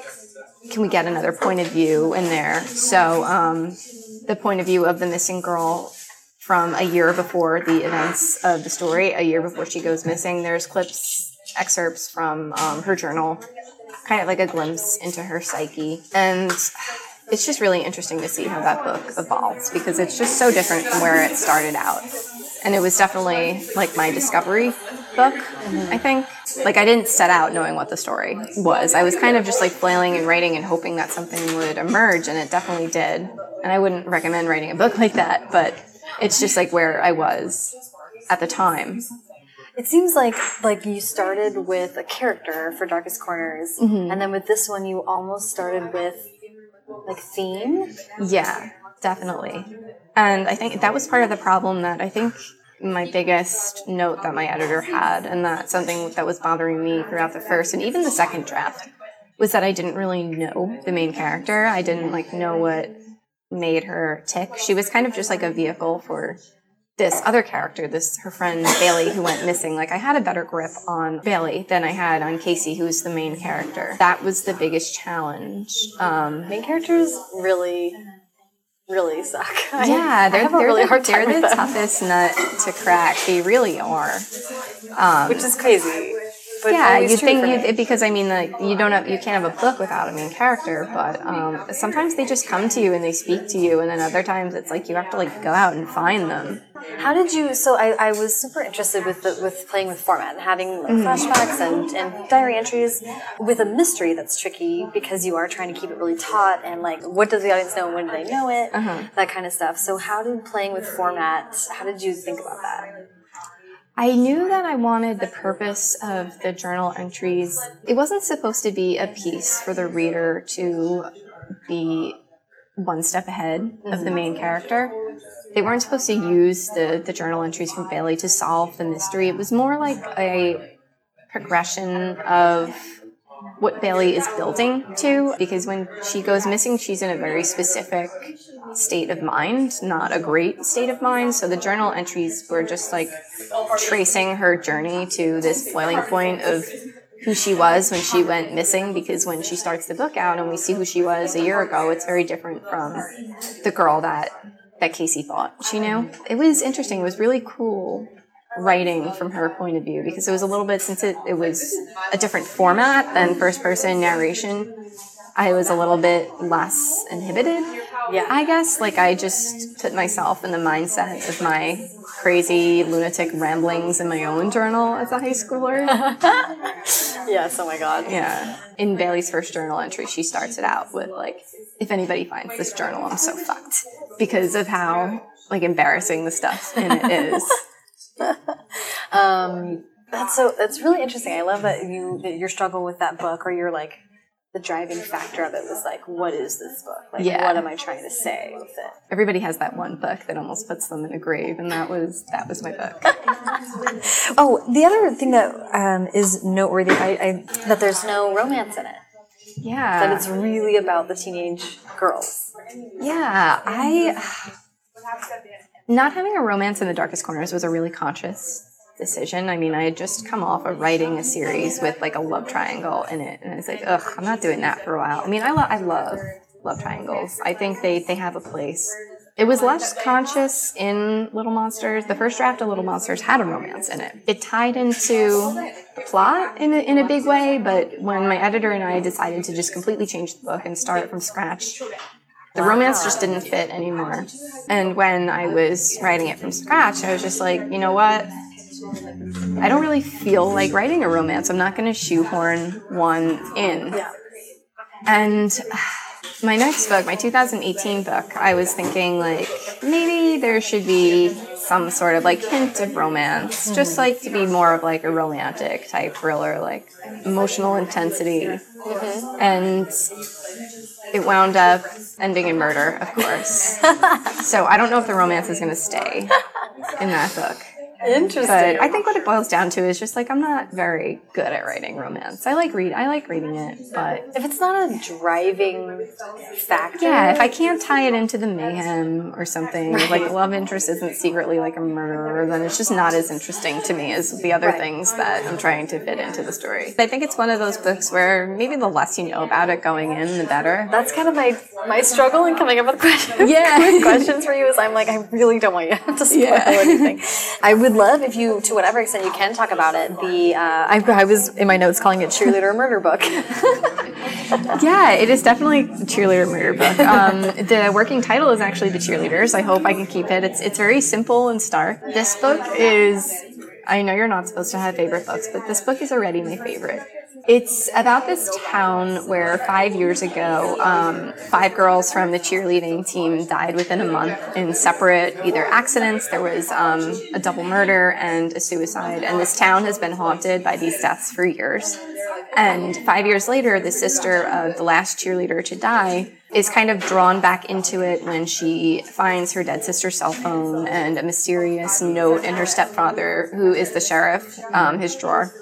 can we get another point of view in there? So um, the point of view of the missing girl from a year before the events of the story, a year before she goes missing, there's clips, excerpts from um, her journal, kind of like a glimpse into her psyche. And it's just really interesting to see how that book evolves because it's just so different from where it started out. And it was definitely like my discovery book, I think. Like I didn't set out knowing what the story was. I was kind of just like flailing and writing and hoping that something would emerge and it definitely did. And I wouldn't recommend writing a book like that, but it's just like where I was at the time. It seems like like you started with a character for Darkest Corners, mm-hmm. and then with this one, you almost started with like theme. Yeah, definitely. And I think that was part of the problem that I think my biggest note that my editor had, and that something that was bothering me throughout the first and even the second draft, was that I didn't really know the main character. I didn't like know what made her tick. She was kind of just like a vehicle for this other character, this her friend Bailey who went missing. Like I had a better grip on Bailey than I had on Casey, who's the main character. That was the biggest challenge. Um, Main characters really, really suck. Yeah, I they're, a they're really the, hard they're the toughest nut to crack. They really are. Um, which is crazy. But yeah, you think you because I mean like you don't have you can't have a book without a main character, but um, sometimes they just come to you and they speak to you, and then other times it's like you have to like go out and find them. How did you? So I, I was super interested with the, with playing with format and having like, Mm-hmm. flashbacks and, and diary entries with a mystery that's tricky because you are trying to keep it really taut and like what does the audience know and when do they know it Uh-huh. that kind of stuff. So how did playing with format? How did you think about that? I knew that I wanted the purpose of the journal entries. It wasn't supposed to be a piece for the reader to be one step ahead of the mm-hmm. main character. They weren't supposed to use the, the journal entries from Bailey to solve the mystery. It was more like a progression of what Bailey is building to because when she goes missing, she's in a very specific state of mind, not a great state of mind. So the journal entries were just like tracing her journey to this boiling point of who she was when she went missing because when she starts the book out and we see who she was a year ago, it's very different from the girl that that Casey thought she knew. It was interesting. It was really cool writing from her point of view because it was a little bit since it, it was a different format than first person narration i was a little bit less inhibited Yeah. i guess like i just put myself in the mindset of my crazy lunatic ramblings in my own journal as a high schooler Yes. Oh my god. yeah in bailey's first journal entry she starts it out with like if anybody finds this journal i'm so fucked because of how like embarrassing the stuff in it is Um, that's so. That's really interesting. I love that you that your struggle with that book, or your like the driving factor of it was like, what is this book? Like, Yeah. what am I trying to say with it? everybody has that one book that almost puts them in a grave and that was that was my book Oh, the other thing that um, is noteworthy, I, I, that there's no romance in it. Yeah, that it's really about the teenage girls. yeah i not having a romance in the darkest corners was a really conscious decision i mean i had just come off of writing a series with like a love triangle in it and i was like ugh i'm not doing that for a while i mean i, lo- I love love triangles i think they, they have a place it was less conscious in Little Monsters. The first draft of Little Monsters had a romance in it. It tied into the plot in a, in a big way, but when my editor and I decided to just completely change the book and start from scratch, the romance just didn't fit anymore. And when I was writing it from scratch, I was just like, you know what? I don't really feel like writing a romance. I'm not going to shoehorn one in. And my next book, my 2018 book, I was thinking like maybe there should be some sort of like hint of romance, just like to be more of like a romantic type thriller, like emotional intensity. Mm-hmm. And it wound up ending in murder, of course. so I don't know if the romance is going to stay in that book. Interesting. But I think what it boils down to is just like I'm not very good at writing romance. I like read I like reading it, but if it's not a driving factor, yeah, if I can't tie it into the mayhem or something, like love interest isn't secretly like a murderer, then it's just not as interesting to me as the other Right. things that I'm trying to fit into the story. I think it's one of those books where maybe the less you know about it going in, the better. that's kind of my my struggle in coming up with questions. Yeah. with questions for you is I'm like I really don't want you to spoil Yeah. anything. I would love if you, to whatever extent you can, talk about it. The uh, I, I was in my notes calling it cheerleader murder book. Yeah, it is definitely cheerleader murder book. Um, the working title is actually The Cheerleaders. I hope I can keep it. It's it's very simple and stark. This book is. I know you're not supposed to have favorite books, but this book is already my favorite. It's about this town where five years ago, um, five girls from the cheerleading team died within a month in separate either accidents. There was um, a double murder and a suicide, and this town has been haunted by these deaths for years. And five years later, the sister of the last cheerleader to die is kind of drawn back into it when she finds her dead sister's cell phone and a mysterious note in her stepfather, who is the sheriff, um, his drawer.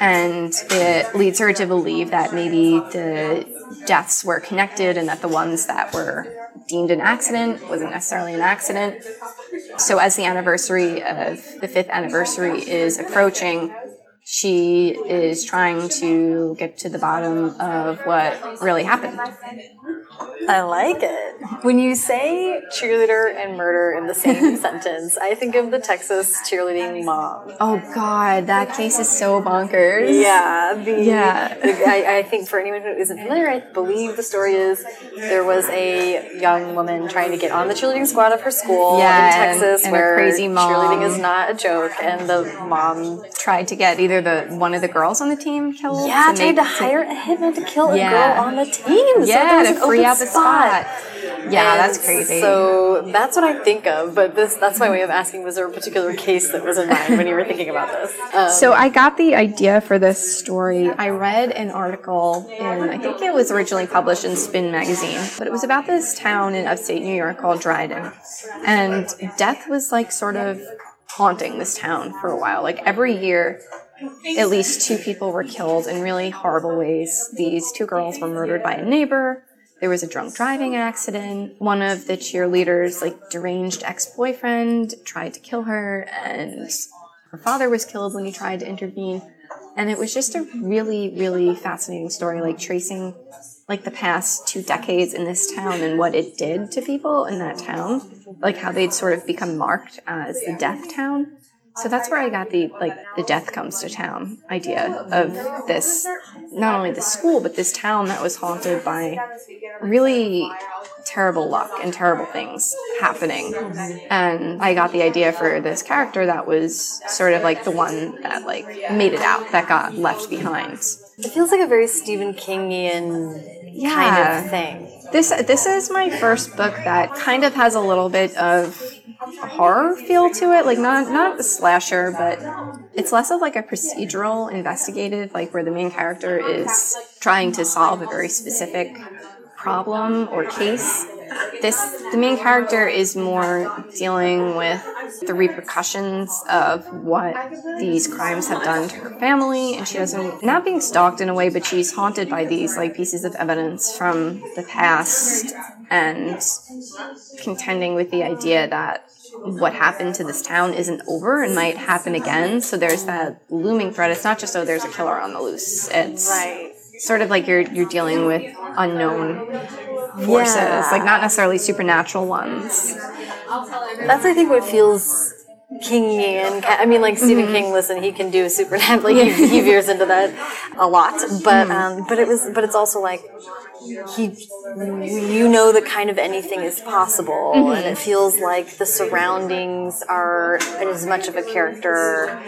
And it leads her to believe that maybe the deaths were connected and that the ones that were deemed an accident wasn't necessarily an accident. So, as the anniversary of the fifth anniversary is approaching, she is trying to get to the bottom of what really happened. I like it. When you say cheerleader and murder in the same sentence, I think of the Texas cheerleading mom. Oh God, that case is so bonkers. Yeah, the, Yeah. the- I, I think for anyone who isn't familiar, I believe the story is there was a young woman trying to get on the cheerleading squad of her school Yeah, in Texas, and where crazy mom. cheerleading is not a joke, and the mom Tried to get either the one of the girls on the team killed. yeah tried to hire a hitman to kill a Yeah. girl on the team. Yeah, there's to free out the spot. Yeah, And that's crazy. So that's what I think of. But this that's my way of asking: Was there a particular case that was in mind when you were thinking about this? Um, So I got the idea for this story. I read an article in, I think it was originally published in Spin magazine, but it was about this town in upstate New York called Dryden. And death was like sort of haunting this town for a while. Like every year, at least two people were killed in really horrible ways. These two girls were murdered by a neighbor. There was a drunk driving accident. One of the cheerleaders, like deranged ex-boyfriend, tried to kill her and her father was killed when he tried to intervene. And it was just a really, really fascinating story, like tracing like the past two decades in this town and what it did to people in that town, like how they'd sort of become marked as the death town. So that's where I got the like the death comes to town idea of this not only the school but this town that was haunted by really terrible luck and terrible things happening. And I got the idea for this character that was sort of like the one that like made it out, that got left behind. it feels like a very Stephen Kingian kind of thing. This this is my first book that kind of has a little bit of a horror feel to it, like not not a slasher, but it's less of like a procedural investigative, like where the main character is trying to solve a very specific problem or case. This the main character is more dealing with the repercussions of what these crimes have done to her family and she doesn't not being stalked in a way but she's haunted by these like pieces of evidence from the past and contending with the idea that what happened to this town isn't over and might happen again so there's that looming threat it's not just oh there's a killer on the loose it's Right. sort of like you're you're dealing with unknown forces Yeah. like not necessarily supernatural ones That's I think what feels Kingian. I mean, like Stephen Mm-hmm. King. Listen, he can do supernatural. Like he, he veers into that a lot. But Mm-hmm. um, but it was but it's also like he you know that kind of anything is possible Mm-hmm. and it feels like the surroundings are as much of a character or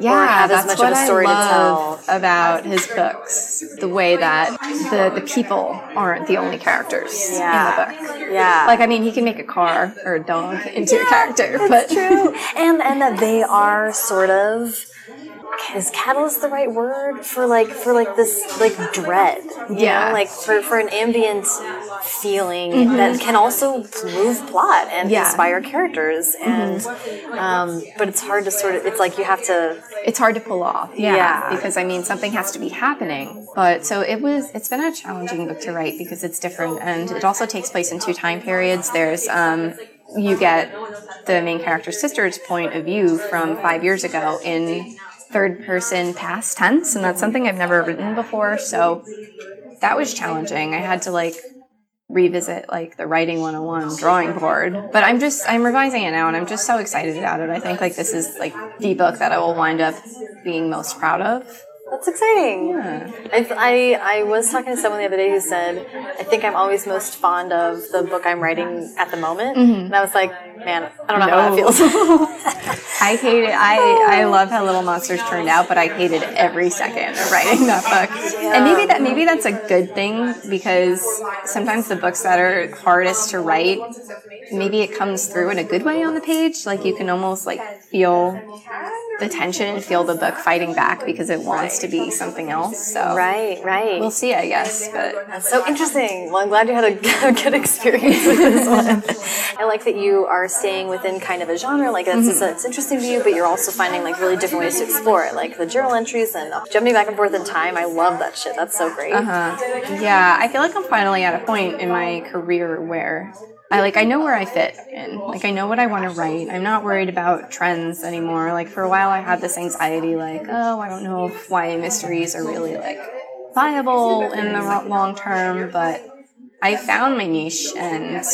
yeah have as that's much what of a story I to tell love about his books the way that the the people aren't the only characters Yeah. in the book yeah like i mean he can make a car or a dog into a character but true. and and that they are sort of is catalyst the right word for like for like this like dread? You Yeah. know like for, for an ambient feeling that can also move plot and Yeah. inspire characters and um, but it's hard to sort of it's like you have to it's hard to pull off. Yeah, Yeah. because i mean something has to be happening. But so it was it's been a challenging book to write because it's different and it also takes place in two time periods. There's um you get the main character's sister's point of view from five years ago in third person past tense and that's something i've never written before so that was challenging. I had to like revisit like the writing 101 drawing board but i'm just i'm revising it now and i'm just so excited about it. I think like this is like the book that i will wind up being most proud of That's exciting. Yeah. I, I, I was talking to someone the other day who said, I think I'm always most fond of the book I'm writing at the moment. Mm-hmm. And I was like, man, I don't know how that feels. i hated i i love how little monsters turned out but i hated every second of writing that book and maybe that maybe that's a good thing because sometimes the books that are hardest to write maybe it comes through in a good way on the page like you can almost like feel the tension and feel the book fighting back because it wants to be something else. So Right, right. we'll see, I guess. But That's so interesting. Well, I'm glad you had a good experience with this one. I like that you are staying within kind of a genre, like that's Mm-hmm. it's interesting to you, but you're also finding like really different ways to explore it, like the journal entries and jumping back and forth in time. I love that shit. That's so great. Uh-huh. yeah, I feel like I'm finally at a point in my career where I like I know where I fit in. Like I know what I want to write. I'm not worried about trends anymore. Like for a while I had this anxiety like, oh, I don't know if YA mysteries are really like viable in the long term, but I found my niche and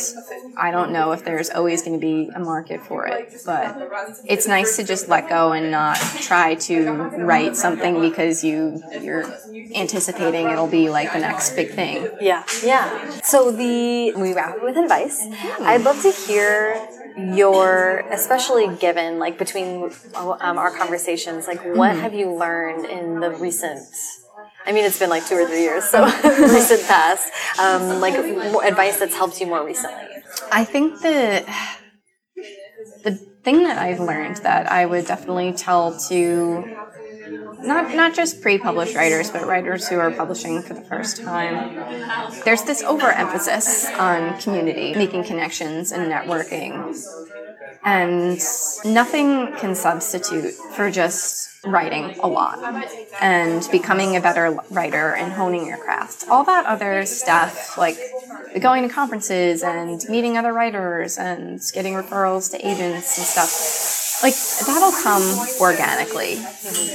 I don't know if there's always going to be a market for it, but it's nice to just let go and not try to write something because you you're anticipating it'll be like the next big thing. Yeah, yeah. So the we wrap with advice. I'd love to hear your, especially given like between um, our conversations, like what have you learned in the recent? I mean, it's been like two or three years, so recent past. Um, like advice that's helped you more recently. I think that the thing that I've learned that I would definitely tell to not not just pre-published writers, but writers who are publishing for the first time. There's this overemphasis on community, making connections and networking. And nothing can substitute for just writing a lot and becoming a better writer and honing your craft. All that other stuff, like going to conferences and meeting other writers and getting referrals to agents and stuff, like that'll come organically.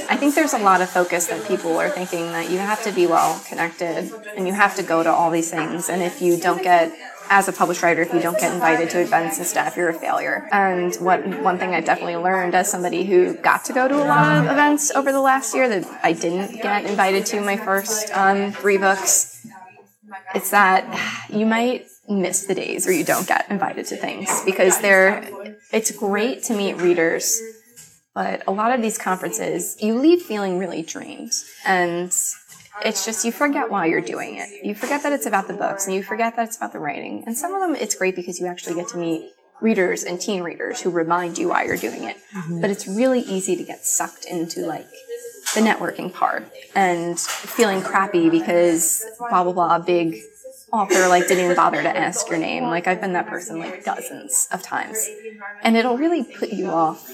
I think there's a lot of focus that people are thinking that you have to be well connected and you have to go to all these things. And if you don't get as a published writer, if you don't get invited to events and stuff, you're a failure. And what one thing I definitely learned as somebody who got to go to a lot of events over the last year that I didn't get invited to my first um, three books, it's that you might miss the days where you don't get invited to things because they're. It's great to meet readers, but a lot of these conferences, you leave feeling really drained and it's just you forget why you're doing it. You forget that it's about the books and you forget that it's about the writing. And some of them it's great because you actually get to meet readers and teen readers who remind you why you're doing it. Mm-hmm. But it's really easy to get sucked into like the networking part and feeling crappy because blah blah blah big author like didn't even bother to ask your name. Like I've been that person like dozens of times. And it'll really put you off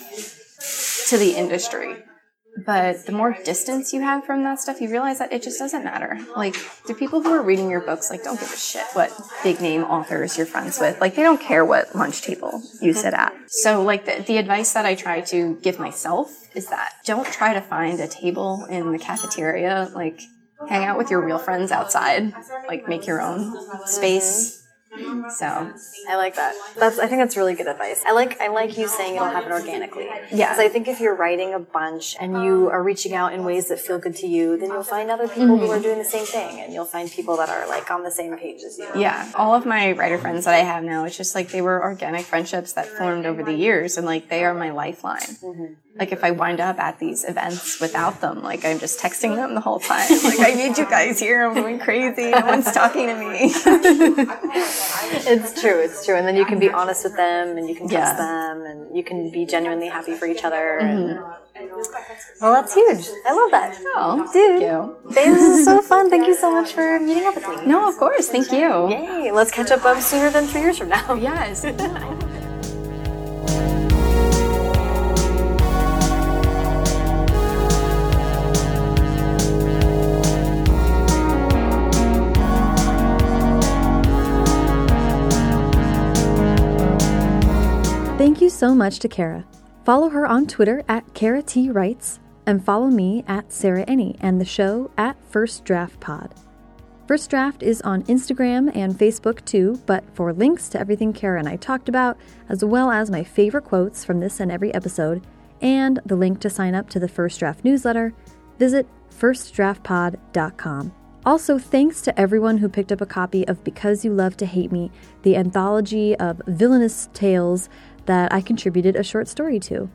to the industry. But the more distance you have from that stuff, you realize that it just doesn't matter. Like the people who are reading your books, like don't give a shit what big name authors you're friends with. Like they don't care what lunch table you sit at. So like the, the advice that I try to give myself is that don't try to find a table in the cafeteria. Like hang out with your real friends outside. Like make your own space. So I like that. That's I think that's really good advice. I like I like you saying it'll happen organically. Yeah. Because I think if you're writing a bunch and you are reaching out in ways that feel good to you, then you'll find other people who are mm-hmm. doing the same thing, and you'll find people that are like on the same page as you. Yeah, all of my writer friends that I have now, it's just like they were organic friendships that formed over the years, and like they are my lifeline. Mm-hmm. Like if I wind up at these events without them, like I'm just texting them the whole time. Like I need you guys here. I'm going crazy. No one's talking to me. It's true. It's true. And then you can be honest with them, and you can trust Yeah. them, and you can be genuinely happy for each other. And, well, that's huge. I love that. Oh, Dude. thank you. This is so fun. Thank you so much for meeting up with me. No, of course. Thank you. Yay! Let's catch up um, sooner than three years from now. Yes. Thank you so much to Kara. Follow her on Twitter at Kara T Writes and follow me at Sarah Enni and the show at First Draft Pod. First Draft is on Instagram and Facebook too, but for links to everything Kara and I talked about, as well as my favorite quotes from this and every episode, and the link to sign up to the First Draft newsletter, visit firstdraftpod.com. Also, thanks to everyone who picked up a copy of Because You Love to Hate Me, the anthology of villainous tales that I contributed a short story to.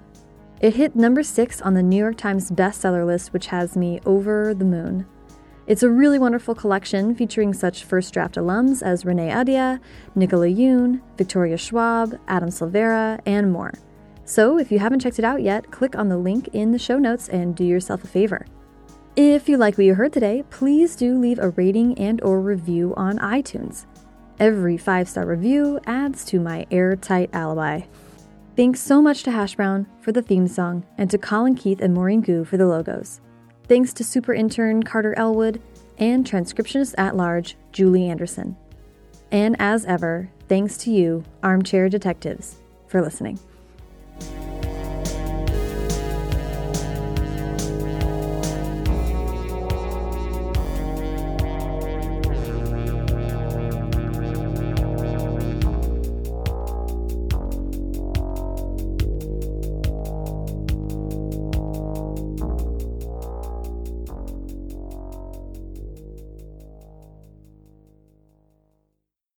It hit number six on the New York Times bestseller list, which has me over the moon. It's a really wonderful collection featuring such first draft alums as Renee Ahdieh, Nicola Yoon, Victoria Schwab, Adam Silvera, and more. So if you haven't checked it out yet, click on the link in the show notes and do yourself a favor. If you like what you heard today, please do leave a rating and or review on iTunes. Every 5-star review adds to my airtight alibi. Thanks so much to Hash Brown for the theme song and to Colin Keith and Maureen Gu for the logos. Thanks to super intern Carter Elwood and transcriptionist at large Julie Anderson. And as ever, thanks to you, armchair detectives, for listening.